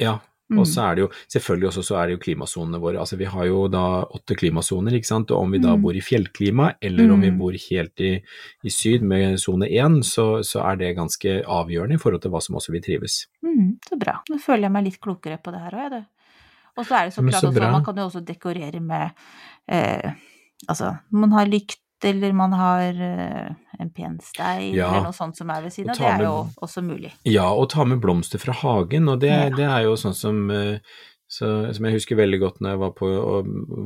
Ja, Mm. og så er det jo selvfølgelig også så er det jo klimasonene våre. Altså vi har jo da åtte klimasoner, ikke sant. Og om vi da Mm. bor i fjellklima, eller om vi Mm. bor helt i, i syd med sone én, så, så er det ganske avgjørende i forhold til hva som også vil trives. Mm, så bra. Nå føler jeg meg litt klokere på det her òg, jeg, det. Og så er det så klart også, man kan jo også dekorere med eh, Altså, man har lykt, eller man har eh, en pen stein, Ja, eller noe sånt som er ved siden av. Det er med- jo også mulig. Ja, og ta med blomster fra hagen, og det, Ja. det er jo sånn som eh, så, som jeg husker veldig godt når jeg var, på,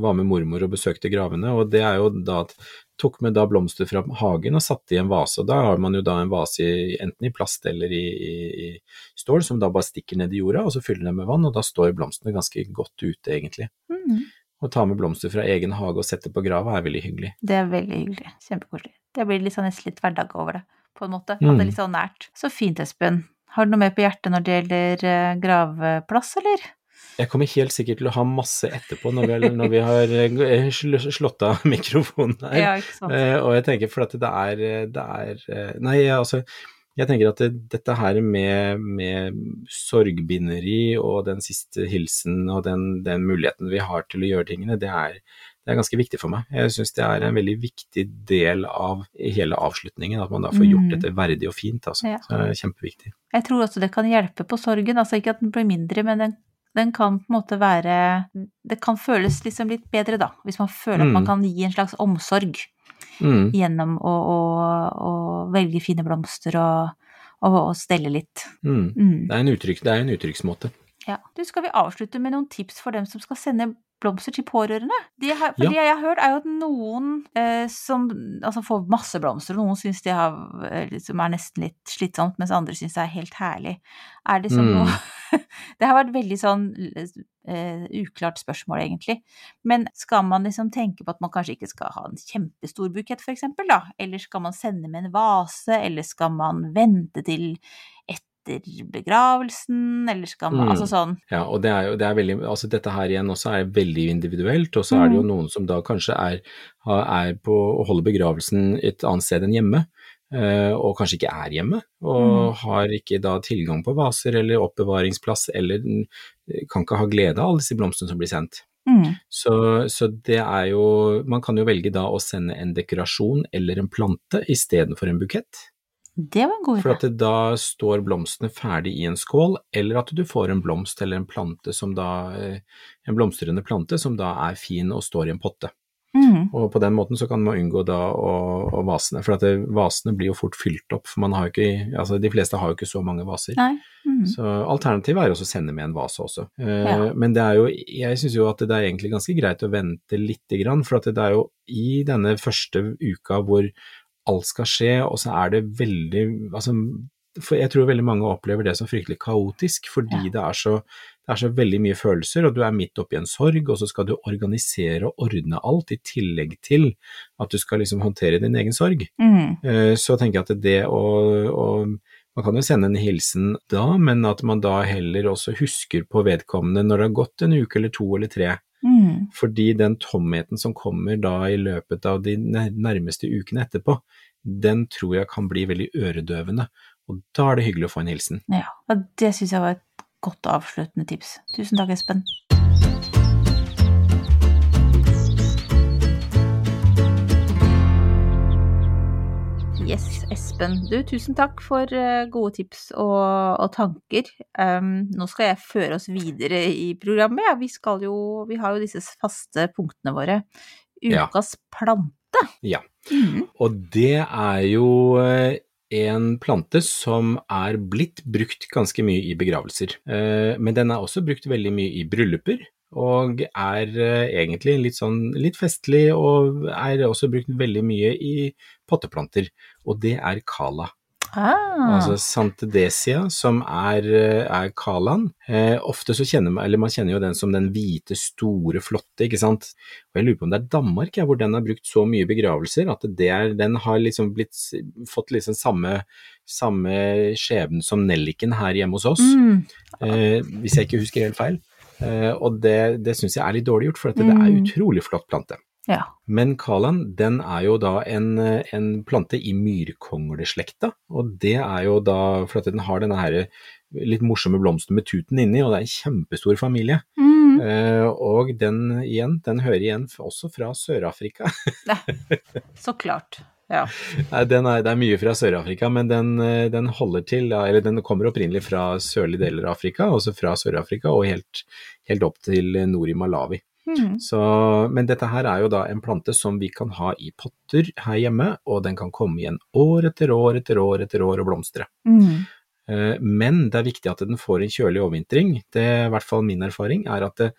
var med mormor og besøkte gravene, og det er jo da at tok med da blomster fra hagen og satte i en vase, og da har man jo da en vase i, enten i plast eller i, i, i stål, som da bare stikker ned i jorda, og så fyller den med vann, og da står blomstene ganske godt ute egentlig. Mm, Å ta med blomster fra egen hage og sette på grava er veldig hyggelig. det er veldig hyggelig. Kjempekoselig. Det blir litt sånn nesten litt hverdag over det, på en måte. At Mm. det er litt sånn nært. Så fint, Espen. Har du noe mer på hjertet når det gjelder graveplass, gravplass, eller? Jeg kommer helt sikkert til å ha masse etterpå når vi når vi har eh, slått av mikrofonen her. Ja, ikke sant. Eh, og jeg tenker for at det er, det er eh, Nei, altså jeg tenker at det, dette her med, med sorgbinderi og den siste hilsen og den, den muligheten vi har til å gjøre tingene, det er, det er ganske viktig for meg. Jeg syns det er en veldig viktig del av hele avslutningen, at man da får gjort Mm. dette verdig og fint. Altså. Ja. Så det er kjempeviktig. Jeg tror også det kan hjelpe på sorgen, altså ikke at den blir mindre, men den, den kan på en måte være Det kan føles liksom litt bedre, da, hvis man føler at man Mm. kan gi en slags omsorg Mm. gjennom å, å, å velge fine blomster og, og, og stelle litt. Mm. Mm. Det, er uttrykk, det er en uttrykksmåte. Ja. Du, skal vi avslutte med noen tips for dem som skal sende blomster til pårørende? Det har, for Ja. det jeg har hørt, er jo at noen eh, som altså får masse blomster, og noen syns det har, eh, liksom er nesten litt slitsomt, mens andre syns det er helt herlig. Er det sånn Mm. noe [LAUGHS] Det har vært veldig sånn eh, uklart spørsmål, egentlig. Men skal man liksom tenke på at man kanskje ikke skal ha en kjempestor bukett, for eksempel, da? Eller skal man sende med en vase, eller skal man vente til etter begravelsen, eller skal man Mm. Altså sånn Ja, og det er jo det er veldig Altså dette her igjen også er veldig individuelt, og så er det jo Mm. noen som da kanskje er, er på å holde begravelsen et annet sted enn hjemme. eh, og kanskje ikke er hjemme, og Mm. har ikke da tilgang på vaser eller oppbevaringsplass, eller kan ikke ha glede av alle disse blomstene som blir sendt. mm, Så, så det er jo Man kan jo velge da å sende en dekorasjon eller en plante istedenfor en bukett. Det var en god For at da står blomstene ferdig i en skål, eller at du får en blomst eller en plante som da eh, En blomstrende plante som da er fin og står i en potte. Mm. Og på den måten så kan man unngå da å, å vasene, for at det, vasene blir jo fort fylt opp, for man har jo ikke, altså de fleste har jo ikke så mange vaser. Mm. Så alternativet er også å sende med en vase også. Eh, Ja. Men det er jo, jeg syns jo at det er egentlig ganske greit å vente lite grann, for at det er jo i denne første uka hvor alt skal skje, og så er det veldig altså, for Jeg tror veldig mange opplever det som fryktelig kaotisk, fordi Ja. det, er så, det er så veldig mye følelser, og du er midt oppi en sorg, og så skal du organisere og ordne alt, i tillegg til at du skal liksom håndtere din egen sorg. Mm. Eh, så tenker jeg at det å, å Man kan jo sende en hilsen da, men at man da heller også husker på vedkommende når det har gått en uke eller to eller tre. Mm. Fordi den tomheten som kommer da i løpet av de nærmeste ukene etterpå, den tror jeg kan bli veldig øredøvende. Og da er det hyggelig å få en hilsen. Ja, det syns jeg var et godt avsluttende tips. Tusen takk, Espen. Yes, Espen. Du, tusen takk for eh, gode tips og, og tanker. Um, nå skal jeg føre oss videre i programmet. Ja, vi, skal jo, vi har jo disse faste punktene våre. Ja. Ukas plante. Ja. Mm. Og det er jo eh, en plante som er blitt brukt ganske mye i begravelser. Eh, Men den er også brukt veldig mye i brylluper, og er eh, egentlig litt sånn litt festlig, og er også brukt veldig mye i potteplanter, og det er kala. Ah. Altså Santedesia, som er, eh, er kalaen. Eh, ofte så kjenner man, eller man kjenner jo den som den hvite, store, flotte, ikke sant. Og jeg lurer på om det er Danmark ja, hvor den har brukt så mye begravelser, at det er, den har liksom blitt, fått liksom samme, samme skjebnen som nelliken her hjemme hos oss, mm. eh, hvis jeg ikke husker helt feil. Eh, og det, det syns jeg er litt dårlig gjort, for det er Mm. utrolig flott plante. Ja. Men kalaen, den er jo da en, en plante i myrkongleslekta, og det er jo da for at den har denne her litt morsomme blomsten med tuten inni, og det er en kjempestor familie. Mm. Eh, og den igjen, den hører igjen også fra Sør-Afrika. Så klart. Ja. Den er, det er mye fra Sør-Afrika, men den, eh, den holder til, eller den kommer opprinnelig fra sørlige deler av Afrika, også fra Sør-Afrika og helt, helt opp til nord i Malawi. Mm. Så, men dette her er jo da en plante som vi kan ha i potter her hjemme, og den kan komme igjen år etter år etter år etter år og blomstre. Mm. Eh, Men det er viktig at den får en kjølig overvintring. Det er i hvert fall min erfaring, er at det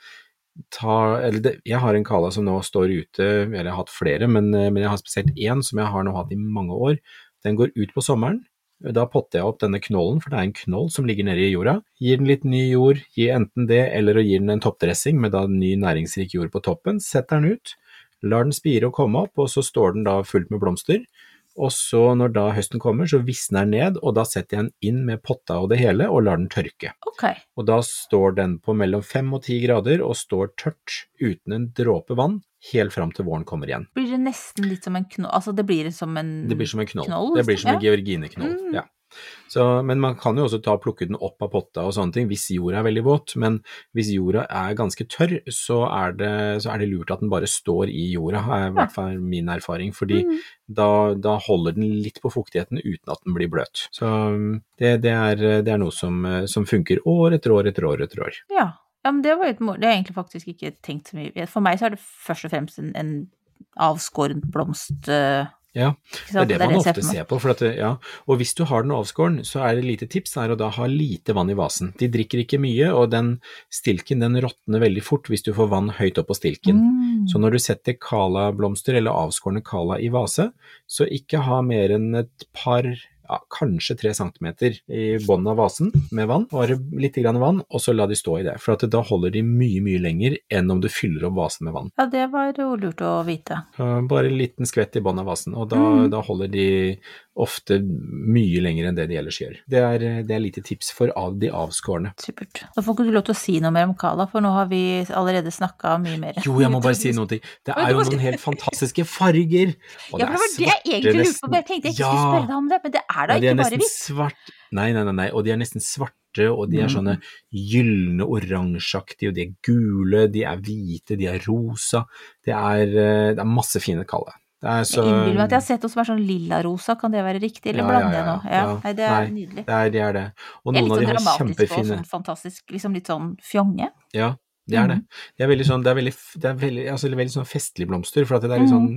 tar eller det, Jeg har en kala som nå står ute, eller jeg har hatt flere, men, eh, men jeg har spesielt én som jeg har nå hatt i mange år. Den går ut på sommeren. Da potter jeg opp denne knollen, for det er en knoll som ligger nede i jorda. Gir den litt ny jord, gir enten det eller å gi den en toppdressing med da ny næringsrik jord på toppen. Setter den ut, lar den spire og komme opp, og så står den da fullt med blomster. Og så når da høsten kommer, så visner den ned, og da setter jeg den inn med potta og det hele, og lar den tørke. Okay. Og da står den på mellom fem og ti grader, og står tørt, uten en dråpe vann, helt fram til våren kommer igjen. Blir det nesten litt som en knoll Altså det blir som en knoll? Det blir som en knoll. Knoll, det blir som en georgineknoll, Mm. ja. Så, men man kan jo også ta plukke den opp av potta og sånne ting, hvis jorda er veldig våt. Men hvis jorda er ganske tørr, så er det, så er det lurt at den bare står i jorda, er i hvert fall min erfaring. Fordi Mm. da, da holder den litt på fuktigheten uten at den blir bløt. Så um, det, det, er, det er noe som, eh, som funker år etter år etter år etter år. Ja. ja, men det var et mål. Det har jeg egentlig faktisk ikke tenkt så mye For meg så er det først og fremst en, en avskåren blomst eh, Ja, Det er det man ofte ser på. For at, ja. Og hvis du har den avskåren, så er det lite tips er å da ha lite vann i vasen. De drikker ikke mye, og den stilken den råtner veldig fort hvis du får vann høyt opp på stilken. Mm. Så når du setter kalablomster eller avskårne kala i vase, så ikke ha mer enn et par, ja, kanskje tre centimeter i bunnen av vasen med vann, bare litt grann vann, og så la de stå i det. For at da holder de mye, mye lenger enn om du fyller opp vasen med vann. Ja, det var jo lurt å vite. Bare en liten skvett i bunnen av vasen, og da, Mm. da holder de ofte mye lenger enn det de ellers gjør. Det er, det er lite tips for av de avskårne. Supert. Da får ikke du lov til å si noe mer om Kala, for nå har vi allerede snakka mye mer. Jo, jeg må bare si noe til. Det er jo noen helt fantastiske farger. Og Ja, for det var det jeg egentlig lurte på, jeg tenkte jeg ikke Ja. skulle spørre deg om det, men det er da Ja, de er ikke bare hvitt. svart. Nei, nei, nei, nei, og de er nesten svarte, og de er Mm. sånne gylne, oransjeaktige, og de er gule, de er hvite, de er rosa. Det er, eh, det er masse fine kaller. Det er så Jeg innbiller meg at jeg har sett noe som er sånn lilla-rosa, kan det være riktig, eller Ja, ja, blander ja, jeg ja. Ja, nå? nei, det er Nei, nydelig. det er, det er det. Og Det er noen litt av de sånn dramatisk og kjempefine sånn fantastisk, liksom litt sånn fjonge. Ja, Det er det. Mm. Det er veldig sånn, det er veldig, det er veldig, altså, veldig sånn festlige blomster, for at det er litt sånn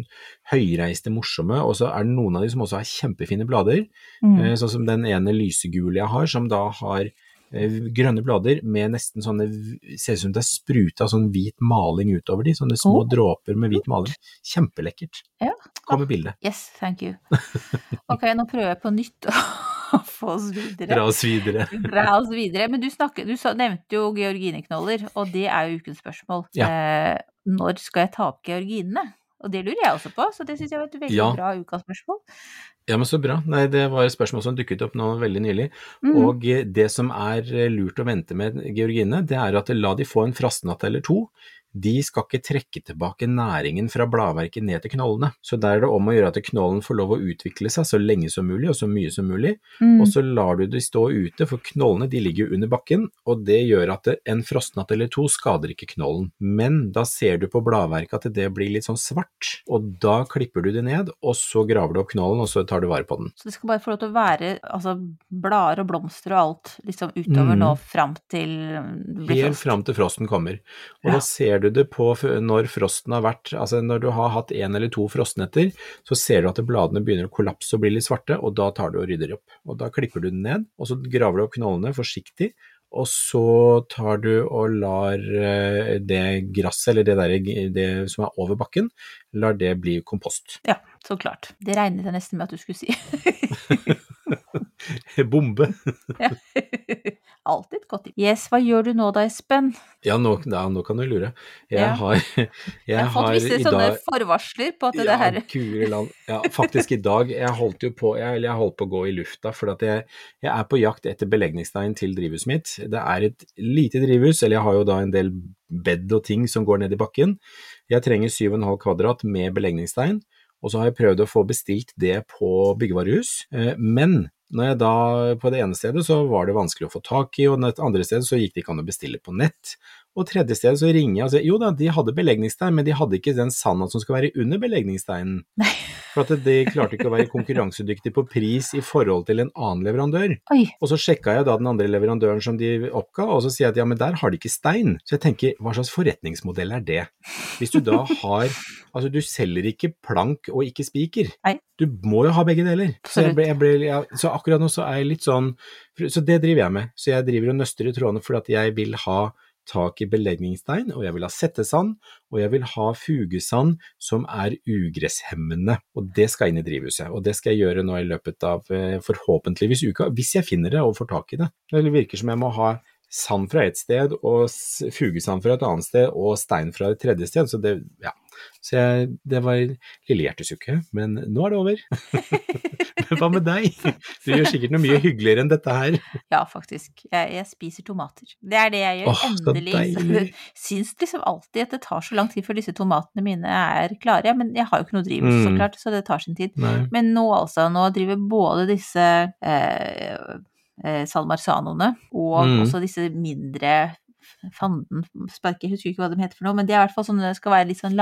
høyreiste, morsomme, og så er det noen av de som også har kjempefine blader, Mm. sånn som den ene lysegule jeg har, som da har eh, grønne blader med nesten sånne, ser ut som det er spruta sånn hvit maling utover de, sånne små oh. dråper med hvit maling. Kjempelekkert. Ja. Kommer bildet. Yes, thank you. Ok, nå prøver jeg på nytt [LAUGHS] [LAUGHS] få oss videre. Dra oss videre. [LAUGHS] Dra oss videre. Men du, snakker, du nevnte jo georgineknoller, og det er jo ukens spørsmål. Eh, når skal jeg ta opp georginene? Og det lurer jeg også på, så det syns jeg var et veldig Ja. bra ukas spørsmål. Ja, men så bra. Nei, det var et spørsmål som dukket opp nå veldig nylig. Mm. Og det som er lurt å vente med georgine, det er at la de få en frastnatt eller to. De skal ikke trekke tilbake næringen fra bladverket ned til knollene. Så der er det om å gjøre at knollen får lov å utvikle seg så lenge som mulig, og så mye som mulig. Mm. Og så lar du de stå ute, for knollene de ligger under bakken, og det gjør at en frostnatt eller to skader ikke knollen. Men da ser du på bladverket at det blir litt sånn svart, og da klipper du det ned, og så graver du opp knollen, og så tar du vare på den. Så det skal bare få lov til å være altså, blader og blomster og alt liksom utover Mm. nå fram til Helt fram til frosten kommer. Og Ja. da ser du det på når frosten har vært, altså når du har hatt en eller to frostnetter, så ser du at bladene begynner å kollapse og bli litt svarte, og da tar du og rydder opp. Og da klipper du den ned, og så graver du opp knollene forsiktig, og så tar du og lar eh, det gresset, eller det, der, det som er over bakken, lar det bli kompost. Ja, så klart. Det regnet jeg nesten med at du skulle si. [LAUGHS] [LAUGHS] [LAUGHS] Bombe! Ja. Alltid godt. Yes, hva gjør du nå da, Espen? Ja, nå, da, nå kan du lure. Jeg Ja. har, [LAUGHS] jeg Jeg har fått visse sånne dag forvarsler på at det ja, her Guri land. Ja, faktisk i dag. Jeg holdt jo på, jeg, jeg holdt på å gå i lufta, for at jeg, jeg er på jakt etter belegningsstein til drivhuset mitt. Det er et lite drivhus, eller jeg har jo da en del bed og ting som går ned i bakken. Jeg trenger 7,5 kvadrat med belegningsstein, og så har jeg prøvd å få bestilt det på byggevarehus, eh, men når jeg da, på det ene stedet så var det vanskelig å få tak i, og det andre stedet så gikk det ikke an å bestille på nett. Og tredje stedet så ringer jeg og sier jo da, de hadde belegningsstein, men de hadde ikke den sanda som skal være under belegningssteinen. Nei. For at de klarte ikke å være konkurransedyktige på pris i forhold til en annen leverandør. Oi, Og så sjekka jeg da den andre leverandøren som de oppga, og så sier jeg at ja, men der har de ikke stein. Så jeg tenker, hva slags forretningsmodell er det? Hvis du da har Altså, du selger ikke plank og ikke spiker. Du må jo ha begge deler. Så, jeg ble, jeg ble, ja, så akkurat nå så er jeg litt sånn Så det driver jeg med. Så jeg driver og nøster i trådene fordi at jeg vil ha tak i belegningsstein, og jeg vil ha settesand, og jeg vil ha fugesand som er ugresshemmende. Og det skal inn i drivhuset, og det skal jeg gjøre nå i løpet av eh, forhåpentligvis uka, hvis jeg finner det og får tak i det. Det virker som jeg må ha sand fra et sted, og fugesand fra et annet sted, og stein fra et tredje sted, så det, ja. Så jeg, det var lille hjertesukke, men nå er det over. [LAUGHS] Men Hva med deg? Du gjør sikkert noe mye hyggeligere enn dette her. ja faktisk. Jeg, jeg spiser tomater. Det er det jeg gjør. Åh, så Endelig. [LAUGHS] deilig. Syns liksom alltid at det tar så lang tid før disse tomatene mine er klare. Men jeg har jo ikke noe drivhus, så Mm. klart, så det tar sin tid. Nei. Men nå altså, nå driver både disse eh, eh, salmarsanoene og Mm. også disse mindre fanden, sparker, jeg husker ikke hva de heter for noe, men det er i hvert fall sånne, skal være litt sånn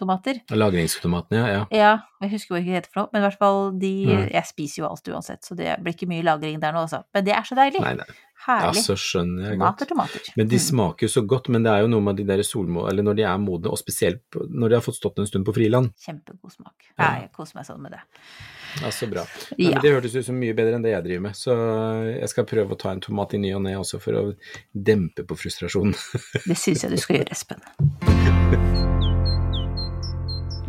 lagringstomater. Lagringstomatene, ja. ja. Ja, jeg husker hva det heter for noe, men i hvert fall de mm. Jeg spiser jo alt uansett, så det blir ikke mye lagring der nå, altså. Men det er så deilig. Nei, nei. Herlig. Ja, så skjønner jeg Tomater, godt. tomater. Men de Mm. smaker jo så godt, men det er jo noe med de der solmå... Eller når de er modne, og spesielt når de har fått stått en stund på friland. Kjempegod smak. Ja. Jeg koser meg sånn med det. Ja, så bra. Nei, Ja. det hørtes ut som mye bedre enn det jeg driver med, så jeg skal prøve å ta en tomat i ny og ne også for å dempe på frustrasjonen. Det syns jeg du skal gjøre, Espen. [LAUGHS]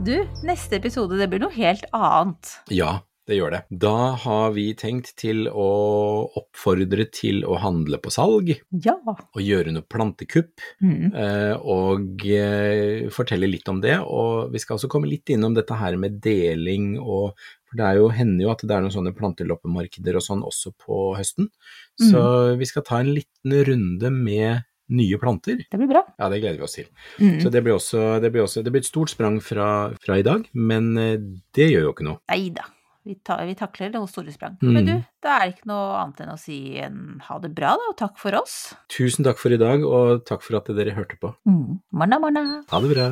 Du, neste episode det blir noe helt annet. Ja, det gjør det. Da har vi tenkt til å oppfordre til å handle på salg, Ja. og gjøre noe plantekupp, Mm. eh, og eh, fortelle litt om det. Og vi skal også komme litt innom dette her med deling og For det er jo, hender jo at det er noen sånne planteloppemarkeder og sånn også på høsten. Så vi skal ta en liten runde med nye planter. Det blir bra. Ja, det gleder vi oss til. Mm. Så det blir også, det blir også det blir et stort sprang fra, fra i dag, men eh, det gjør jo ikke noe. Nei da. Vi, ta, vi takler noen store sprang. Mm. Men du, da er det ikke noe annet enn å si en ha det bra, da, og takk for oss. Tusen takk for i dag, og takk for at dere hørte på. Mm. Morna, morna. Ha det bra.